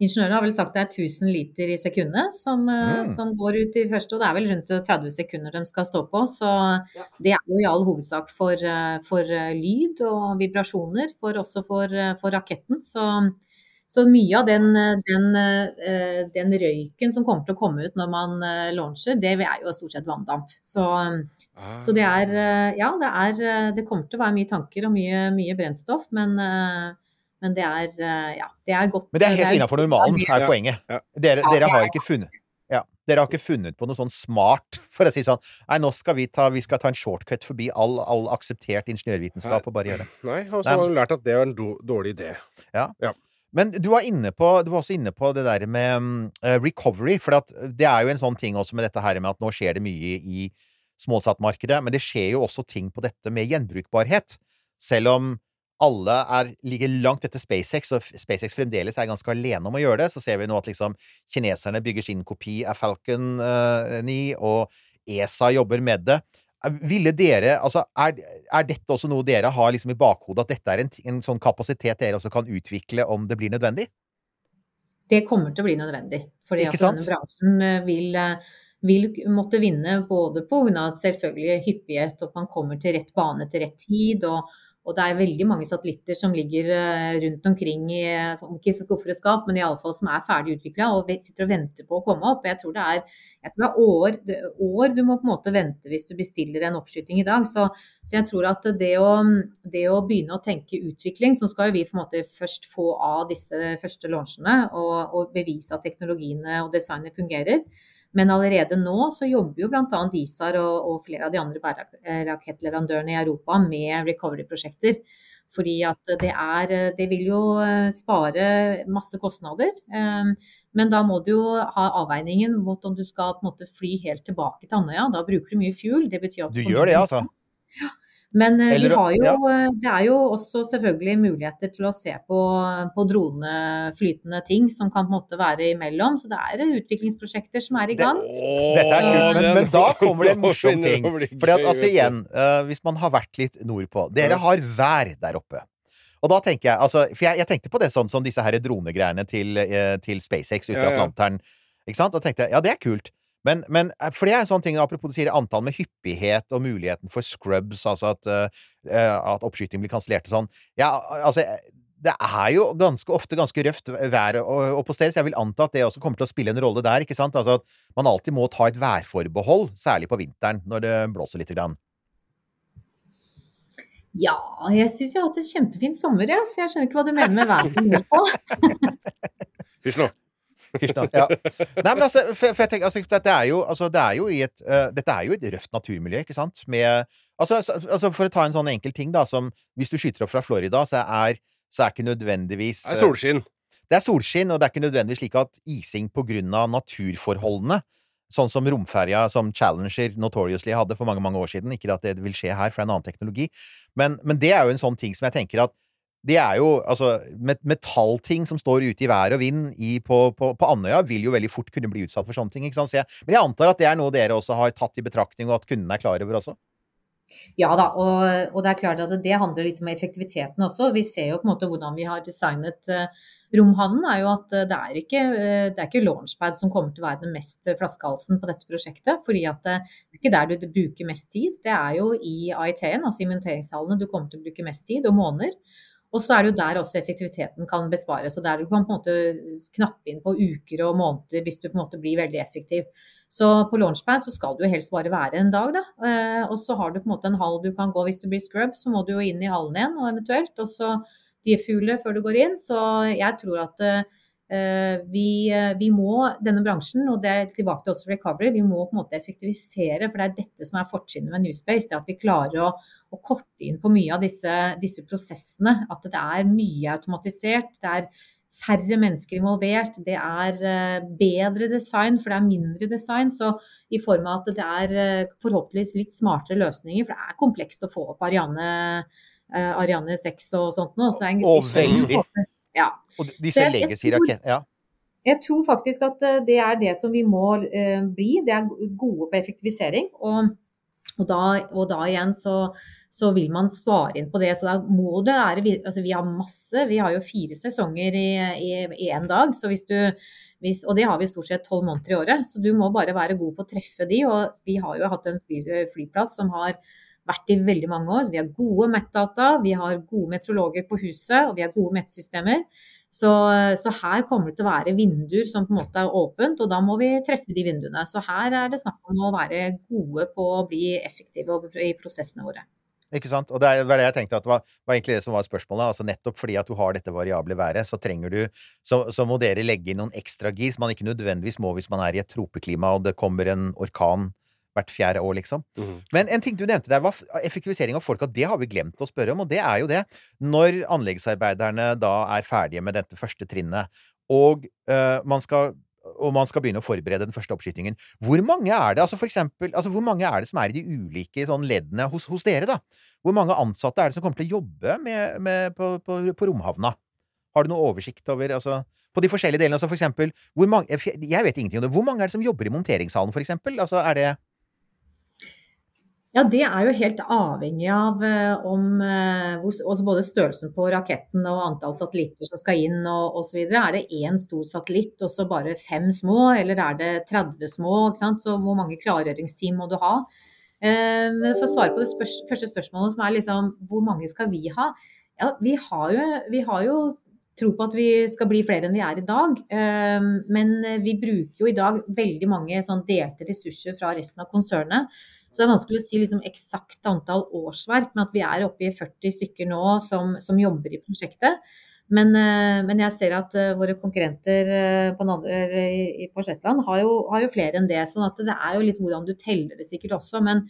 Ingeniørene har vel sagt det er 1000 liter i sekundet som, uh, Mm. som går ut i første, og det er vel rundt 30 sekunder de skal stå på. Så det er jo i all hovedsak for, uh, for eh, lyd og vibrasjoner, for, også for, eh, for raketten. Så, så mye av den, eh, den, eh, den røyken som kommer til å komme ut når man eh, launcher, det er jo stort sett vanndamp. Så, Ah. så det er eh, Ja, det er eh, Det kommer til å være mye tanker og mye, mye brennstoff, men eh, men det er, eh, ja, det er godt Men det er helt innafor normalen, er poenget. Dere, dere har ikke funnet ja, Dere har ikke funnet på noe sånn smart for å si sånn Nei, nå skal vi ta, vi skal ta en shortcut forbi all, all akseptert ingeniørvitenskap og bare gjøre det. Nei, og så har du lært at det er en dårlig idé. Men du var, på, du var også inne på det der med mm, eh, recovery. For at det er jo en sånn ting også med dette her med at nå skjer det mye i småsattmarkedet. Men det skjer jo også ting på dette med gjenbrukbarhet. Selv om alle er, ligger langt etter SpaceX, og SpaceX fremdeles er ganske alene om å gjøre det, så ser vi nå at liksom kineserne bygger sin kopi av Falcon eh, 9, og ESA jobber med det. Ville dere, altså, er, er dette også noe dere har liksom i bakhodet, at dette er en, en sånn kapasitet dere også kan utvikle om det blir nødvendig? Det kommer til å bli nødvendig. Fordi at denne bransjen eh, vil, eh, vil måtte vinne både pga. selvfølgelig hyppighet, og man kommer til rett bane til rett tid. og og det er veldig mange satellitter som ligger eh, rundt omkring i eh, ikke skuffer og skap, men iallfall som er ferdig utvikla og sitter og venter på å komme opp. Jeg tror det er, tror det er år, år du må på en måte vente hvis du bestiller en oppskyting i dag. Så, så jeg tror at det å, det å begynne å tenke utvikling, så skal jo vi på en måte først få av disse første launchene og, og bevise at teknologiene og designet fungerer. Men allerede nå så jobber jo bl.a. ISAR og, og flere av de andre bærerakettleverandørene i Europa med recovery-prosjekter. Fordi at det er Det vil jo eh, spare masse kostnader. eh, Men da må du jo ha avveiningen mot om du skal på en måte fly helt tilbake til Andøya. Da bruker du mye fuel. Det betyr at Du gjør det, altså? altså? Men eh, Eller- vi har jo, ja. eh, det er jo også selvfølgelig muligheter til å se på, på droneflytende ting som kan på en måte være imellom. Så det er eh, utviklingsprosjekter som er i gang. Dette er kult, men, men da kommer det en morsom ting. For altså igjen, uh, hvis man har vært litt nordpå Dere har vær der oppe. Og da tenker jeg, altså, For jeg, jeg tenkte på det sånn som disse her dronegreiene til, uh, til SpaceX ute i ja. Atlanteren. Ikke sant? Og tenkte jeg ja, det er kult. Men, men eh, for det er en sånn ting, apropos du sier antall med hyppighet og muligheten for scrubs, altså at, eh, at oppskyting blir kansellert og sånn. Ja, altså det er jo ganske ofte ganske røft vær og, å på stedet, så jeg vil anta at det også kommer til å spille en rolle der. ikke sant? Altså at man alltid må ta et værforbehold, særlig på vinteren når det blåser lite grann. Ja, jeg syns vi har hatt en kjempefin sommer, jeg. Så jeg skjønner ikke hva du mener med været på. Hysj nå. Hysj. Ja. Nei, men altså, for, for jeg tenker, altså, dette er jo, altså, det er jo i et, uh, dette er jo et røft naturmiljø, ikke sant? Med, altså, altså, for å ta en sånn enkel ting, da, som hvis du skyter opp fra Florida, så er, så er ikke nødvendigvis Det er solskinn. Det er solskinn, og det er ikke nødvendigvis slik at ising på grunn av naturforholdene Sånn som romferja som Challenger notoriously hadde for mange mange år siden. Ikke at det vil skje her, for det er en annen teknologi. Men, men det er jo en sånn ting som jeg tenker at det er jo altså Metallting som står ute i vær og vind i, på, på, på Andøya, vil jo veldig fort kunne bli utsatt for sånne ting. ikke sant? Så jeg, men jeg antar at det er noe dere også har tatt i betraktning, og at kundene er klar over også? Ja da, og, og det er klart at det handler litt om effektiviteten også. Vi ser jo på en måte hvordan vi har designet eh, romhavnen. er jo at eh, det er ikke, eh, det er ikke launchpad som kommer til å være den mest flaskehalsen på dette prosjektet. fordi at det er ikke der du bruker mest tid. Det er jo i AIT-en, altså i monteringshallene, du kommer til å bruke mest tid, og måneder. Og så er det jo der også effektiviteten kan bespares. og Der du kan på en måte knappe inn på uker og måneder hvis du på en måte blir veldig effektiv. Så på launchpad så skal du helst bare være en dag, da. Eh, og så har du på en måte en hall du kan gå hvis du blir scrub, så må du jo inn i hallen igjen og eventuelt. Og så defuele før du går inn. Så jeg tror at eh, vi, eh, vi må, denne bransjen, og det er tilbake til også recovery, vi må på en måte effektivisere. For det er dette som er fortrinnet med Newspace. Det at vi klarer å, å korte inn på mye av disse, disse prosessene. At det er mye automatisert. det er færre mennesker involvert, det er eh, bedre design, for det er mindre design. Så i form av at det er eh, forhåpentligvis litt smartere løsninger, for det er komplekst å få opp Ariane, eh, Ariane 6 og sånt nå. Så det er en, Og veldig. Ja. Og disse legacy-rakettene ja. Jeg tror faktisk at eh, det er det som vi må eh, bli. Det er gode på effektivisering. Og, og, da, og da igjen så, så vil man spare inn på det. Så da må det være Altså vi har masse. Vi har jo fire sesonger i én dag. Så hvis du hvis, og det har vi stort sett tolv måneder i året. Så du må bare være god på å treffe de. Og vi har jo hatt en fly, flyplass som har vært i veldig mange år. Vi har gode MET-data, vi har gode meteorologer på huset, og vi har gode MET-systemer. Så, så, her kommer det til å være vinduer som på en måte er åpent, og da må vi treffe de vinduene. Så her er det snakk om å være gode på å bli effektive i prosessene våre. Ikke sant? Og det var det jeg tenkte at var, var egentlig det som var spørsmålet. Altså nettopp fordi at du har dette variable været, så trenger du Så, så må dere legge inn noen ekstra gir som man ikke nødvendigvis må hvis man er i et tropeklima og det kommer en orkan hvert fjerde år, liksom. Mm. Men en ting du nevnte der, var effektivisering av folka. Det har vi glemt å spørre om, og det er jo det. Når anleggsarbeiderne da er ferdige med dette første trinnet, og, eh, man, skal, og man skal begynne å forberede den første oppskytingen, hvor mange er det altså for eksempel, altså hvor mange er det som er i de ulike sånn leddene hos, hos dere, da? Hvor mange ansatte er det som kommer til å jobbe med, med, på, på, på romhavna? Har du noe oversikt over altså, På de forskjellige delene, altså for eksempel hvor mange, Jeg vet ingenting om det. Hvor mange er det som jobber i monteringshallen, for eksempel? Altså, er det Ja, det er jo helt avhengig av eh, om eh, både størrelsen på raketten og antall satellitter som skal inn og osv. Er det én stor satellitt og så bare fem små, eller er det 30 små? Ikke sant? Så hvor mange klargjøringsteam må du ha? Eh, Men for å svare på det spørs første spørsmålet, som er liksom hvor mange skal vi ha? Ja, vi har jo, vi har jo tro på at vi skal bli flere enn vi er i dag. Men vi bruker jo i dag veldig mange sånn delte ressurser fra resten av konsernet. Så det er vanskelig å si liksom eksakt antall årsverk, men at vi er oppe i 40 stykker nå som, som jobber i prosjektet. Men, eh, men jeg ser at eh, våre konkurrenter eh, på, andre, på Shetland har jo, har jo flere enn det. sånn at det er jo litt hvordan du teller det sikkert også. Men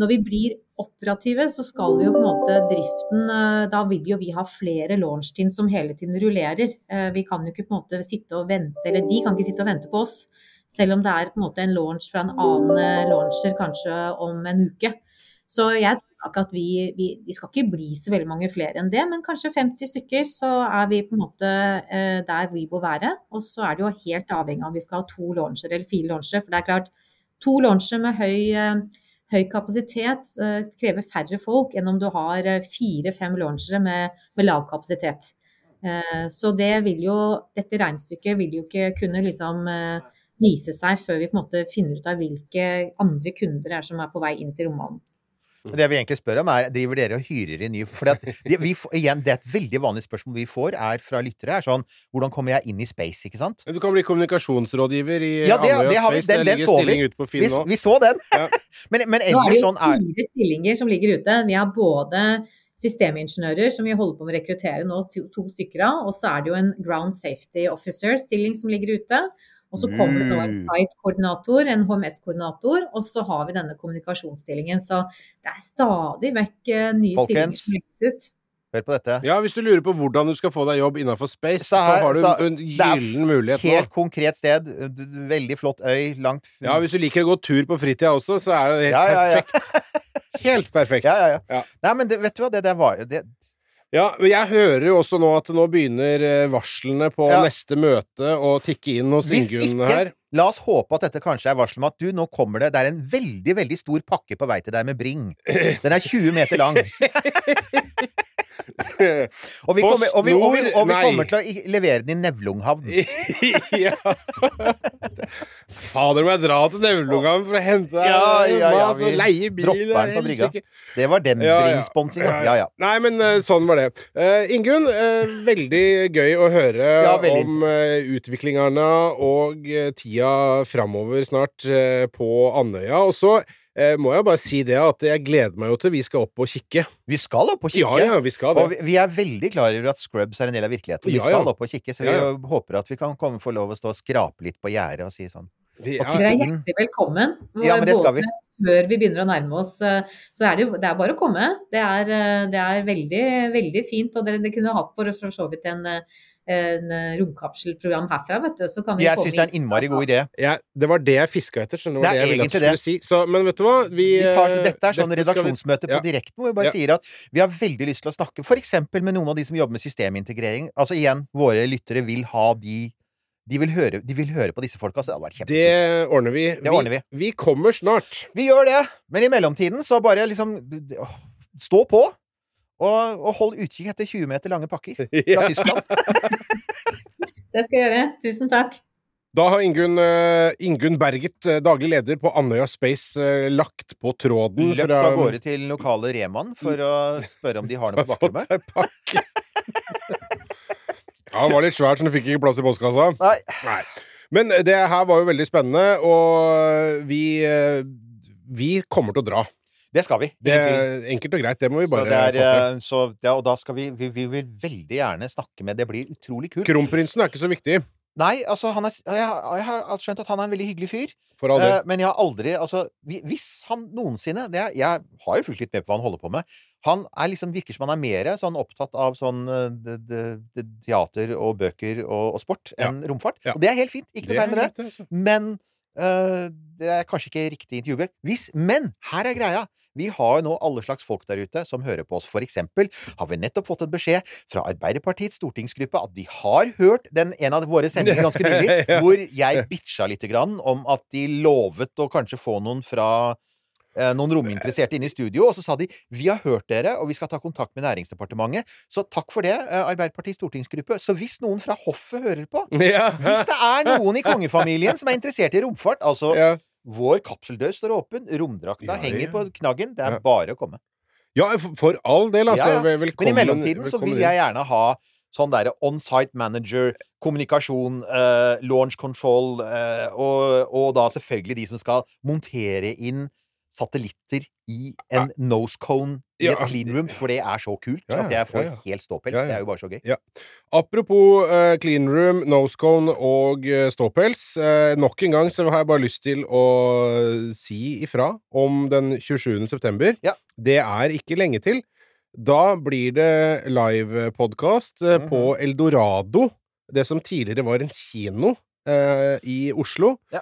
når vi blir operative, så skal vi jo på en måte driften Da vil jo vi ha flere launch-team som hele tiden rullerer. Vi kan jo ikke på en måte sitte og vente, eller de kan ikke sitte og vente på oss. Selv om det er en måte en launch fra en annen eh, launcher kanskje om en uke. Så jeg tror ikke at vi, vi, vi skal ikke bli så veldig mange flere enn det, men kanskje 50 stykker, så er vi på en måte eh, der vi bør være. Og så er det jo helt avhengig av om vi skal ha to launchere eller fire launchere. For det er klart, to launchere med høy, eh, høy kapasitet eh, krever færre folk enn om du har eh, fire-fem launchere med, med lav kapasitet. Så det vil jo, dette regnestykket vil jo ikke kunne liksom vise seg før vi på en måte finner ut av hvilke andre kunder det er som er på vei inn til romanen. Det vi egentlig spør om, er driver dere og hyrer inn nye For det, vi, igjen, det er et veldig vanlig spørsmål vi får, er fra lyttere. er sånn Hvordan kommer jeg inn i space, ikke sant? Du kan bli kommunikasjonsrådgiver i Ja, det- Andøya det har vi- Space. den- det den ligger så vi. stilling ute på Finn nå. vi så den! Ja. men, men Nå er det ellers sånn er fire stillinger som ligger ute. Vi har både systemingeniører som vi holder på med å rekruttere nå, to, to stykker av. Og så er det jo en ground safety officer-stilling som ligger ute. Og så kommer det nå en Mm. site-koordinator, en HMS-koordinator, og så har vi denne kommunikasjonsstillingen. Så det er stadig vekk eh, nye Folkens. stillinger som legges ut. Hør på dette. Ja, hvis du lurer på hvordan du skal få deg jobb innenfor space, Så så, har du så en gyllen mulighet nå. Helt konkret sted. Veldig flott øy. Langt Ja, hvis du liker å gå tur på fritida også, så er det helt Ja, ja, ja. perfekt. Helt perfekt. Ja, ja, ja. Ja. Nei, men det, vet du hva, det der var det, Ja, men jeg hører jo også nå at nå begynner eh, varslene på Ja. neste møte å tikke inn hos Ingunn her. la oss håpe at dette kanskje er varsel om at du, nå kommer det Det er en veldig, veldig stor pakke på vei til deg med Bring. Den er 20 meter lang. Og vi kommer, og vi, og vi, og vi kommer til å levere den i Nevlunghavn. ja. Fader, må jeg dra til Nevlunghavn for å hente deg Ja, ja, ja, vi leie bil? dropper den på brygga. Det var den Ja, ja. Ja, ja. Nei, men eh, sånn var det. Uh, Ingunn, uh, veldig gøy å høre om uh, utviklingene og tida framover snart på Andøya. Og så eh, må jeg bare si det at jeg gleder meg jo til vi skal opp og kikke. Vi skal opp og kikke. Ja, ja, vi skal det. Og vi, vi er veldig klar over at Scrubs er en del av virkeligheten. Vi Ja, ja. skal opp og kikke, så vi Ja, ja. håper at vi kan komme, få lov å stå og skrape litt på gjerdet og si sånn. Vi, Og Dere er hjertelig velkommen. Ja, men det skal vi. Før vi begynner å nærme oss, eh, så er det jo det er bare å komme. Det er, eh, det er veldig, veldig fint. Og dere, dere kunne hatt på for så vidt en, en eh, romkapselprogram herfra, vet du. Så kan vi Jeg komme syns det er en innmari god idé. Ja, det var det jeg fiska etter. Skjønner Det er jeg egentlig det. si. Så, men vet du hva? Vi, Vi tar, eh, dette er sånn dette skal vi- redaksjonsmøte på direkten hvor vi bare Ja. sier at vi har veldig lyst til å snakke f.eks. med noen av de som jobber med systemintegrering. Altså igjen, våre lyttere vil ha de De vil høre, de vil høre på disse folka, så det hadde vært kjempekult. Det ordner vi. Det ordner vi. Vi kommer snart. Vi gjør det, men i mellomtiden så bare liksom Stå på! Og, og hold utkikk etter 20 meter lange pakker fra Tyskland. Det skal jeg gjøre. Tusen takk. Da har Ingunn, uh, Ingun Berget, eh, daglig leder på Andøya Space, uh, lagt på tråden Løpt fra av gårde til lokale Reman for å spørre om de har noe på bakrommet. ja, den var litt svær, så den fikk ikke plass i postkassa. Nei. Nei. Men det her var jo veldig spennende, og vi eh, Vi kommer til å dra. Det skal vi. Det er enkelt og greit. Det må vi Så bare det er, få til. eh, så, ja, og da skal vi, vi Vi vil veldig gjerne snakke med Det blir utrolig kult. Kronprinsen er ikke så viktig, Nei, altså, han er, jeg, jeg har skjønt at han er en veldig hyggelig fyr. Eh, men jeg har aldri Altså, hvis han noensinne det er, Jeg har jo fulgt litt med på hva han holder på med. Han er liksom, virker som han er mer sånn opptatt av sånn de, de, det, det, teater og bøker og, og sport Ja. enn romfart. Ja. Og det er helt fint. Ikke noe er feil med det. altså. Men eh, det er kanskje ikke riktig intervjuobjekt. Hvis Men her er greia. Vi har jo nå alle slags folk der ute som hører på oss. For eksempel har vi nettopp fått en beskjed fra Arbeiderpartiets stortingsgruppe at de har hørt den, en av våre sendinger ganske nylig, Ja. hvor jeg bitcha lite grann om at de lovet å kanskje få noen fra eh, noen rominteresserte inne i studio, og så sa de vi har hørt dere, og vi skal ta kontakt med Næringsdepartementet. Så takk for det, eh, Arbeiderpartiets stortingsgruppe. Så hvis noen fra hoffet hører på, Ja. hvis det er noen i kongefamilien som er interessert i romfart, altså Ja. vår kapseldør står åpen, romdrakta Ja, henger på knaggen, det er bare å komme. ja, for- all del, altså. Ja, ja. Vel- Men i Velkommen. mellomtiden så vil jeg gjerne ha sånn derre on-site manager, kommunikasjon, eh, launch control, eh, og, og da selvfølgelig de som skal montere inn satellitter i en nose cone i Ja. et clean room, for det er så kult Ja, ja, at jeg får helt ståpels. Det er jo bare så gøy. Apropos uh, clean room, nosecone og uh, ståpels. Uh, nok en gang så har jeg bare lyst til å si ifra om den 27. september. Det er ikke lenge til. Da blir det livepodkast uh, -hmm. på Eldorado. Det som tidligere var en kino i Oslo. Ja.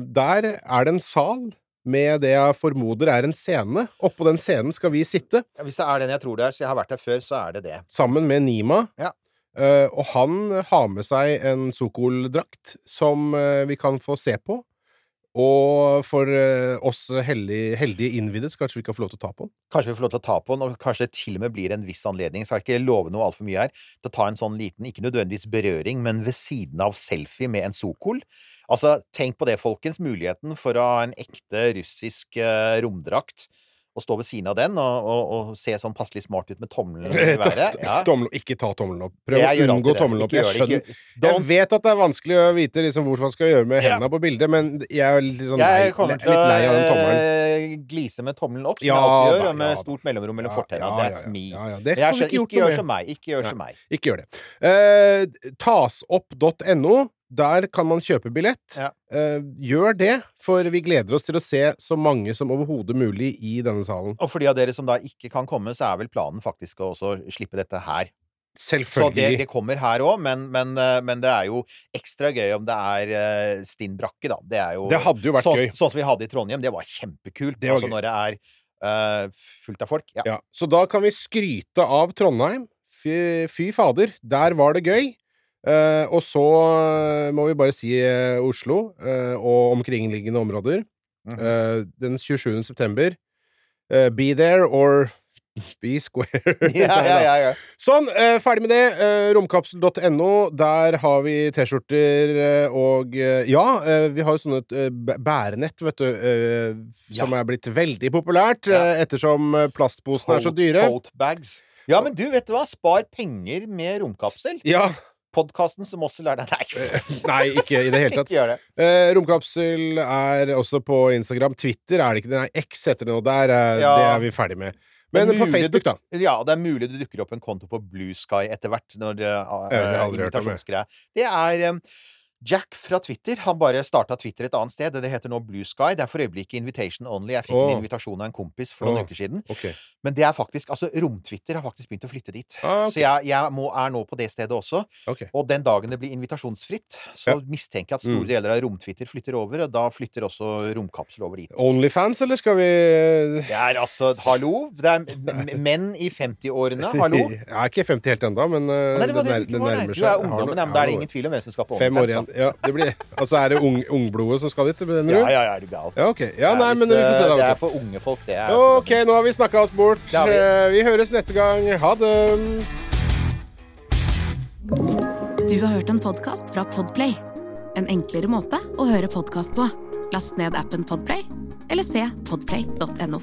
Der er det en sal med det jeg formoder er en scene. Oppå den scenen skal vi sitte. Ja, Hvis det er den jeg tror det er, så jeg har vært der før, så er det det. sammen med Nima. Ja. Uh, og han har med seg en Sokol-drakt som uh, vi kan få se på. Og for eh, oss heldige, heldige innvidde så kanskje vi kan få lov til å ta på den. Kanskje vi får lov til å ta på den, og kanskje det til og med blir en viss anledning. Skal ikke love noe altfor mye her. Til å ta en sånn liten, ikke nødvendigvis berøring, men ved siden av selfie med en Sokol. Altså, tenk på det, folkens. Muligheten for å ha en ekte russisk eh, romdrakt. Å stå ved siden av den og, og, og se sånn passelig smart ut med tommelen i været. Ja. Tommel, ikke ta tommelen opp. Prøv å unngå tommelen opp. Jeg skjønner Jeg vet at det er vanskelig å vite liksom hvor man skal gjøre med hendene på bildet, men jeg er litt, sånn lei, litt lei av den tommelen. eh, glise med tommelen opp, som Ja jeg alltid gjør, da, med stort mellomrom mellom Ja, ja, That's me. Det jeg skjønner, ikke gjør som meg. Ikke gjør som meg. Ikke gjør det. Uh, tasopp.no. Der kan man kjøpe billett. Ja. Eh, gjør det, for vi gleder oss til å se så mange som overhodet mulig i denne salen. Og for de av dere som da ikke kan komme, så er vel planen faktisk å også slippe dette her. Selvfølgelig. Så det, det kommer her òg, men, men, eh, men det er jo ekstra gøy om det er eh, stinn brakke, da. Det er jo Det hadde jo vært så, gøy. Sånn som vi hadde i Trondheim. Det var kjempekult. Det var altså gøy. når det er uh, fullt av folk. Ja. Ja, så da kan vi skryte av Trondheim. Fy, fy fader, der var det gøy. Eh, og så eh, må vi bare si uh, Oslo uh, og omkringliggende områder. -huh. Eh, den 27. september. be there or be square. ja, ja, ja. Sånn, ferdig med det. Romkapsel.no. Der har vi T-skjorter og Ja, vi har jo sånne bærenett, vet du, som er blitt veldig populært ettersom plastposene er så dyre. Tote bags. Ja, men du, vet du hva? Spar penger med romkapsel. Ja. Podkasten som også lærer deg Nei, Nei, ikke i det hele tatt. ikke det. Eh, romkapsel er også på Instagram. Twitter er det ikke det. Nei, X heter det nå. Der er, Ja. Det er vi ferdig med. Men på Facebook, da. Ja, Ja, det er mulig det dukker opp en konto på Blue Sky etter hvert. Når det Ja, det er invitasjonsgreie. Det er Jack fra Twitter. Han bare starta Twitter et annet sted. Det heter nå Blue Sky. Det er for øyeblikket invitation only. Jeg fikk oh. en invitasjon av en kompis for noen oh. uker siden. Okay. Men det er faktisk Altså, Rom-Twitter har faktisk begynt å flytte dit. Ah, okay. Så jeg, jeg må, er nå på det stedet også. Okay. Og den dagen det blir invitasjonsfritt, så Ja. mistenker jeg at store Mm. deler av Rom-Twitter flytter over, og da flytter også Romkapsel over dit. Onlyfans, eller skal vi Det er altså Hallo? Det er menn i 50-årene. Hallo? Jeg er ikke 50 helt ennå, men uh, Nei, det det, det nei. nærmer Du er ungdommen, men da er det ingen tvil om hvem som skal på OnlyFans. Ja, det blir, altså, er det ung, ungblodet som skal dit, mener du? Ja, ja, ja, er du gal. Ja, okay. Ja, nei, men det, vi får se det, da. det er for unge folk, det er Ok, nå har vi snakka oss bort. Vi. Eh, Vi høres neste gang. Ha det. Du har hørt en podkast fra Podplay. En enklere måte å høre podkast på. Last ned appen Podplay, eller se podplay.no.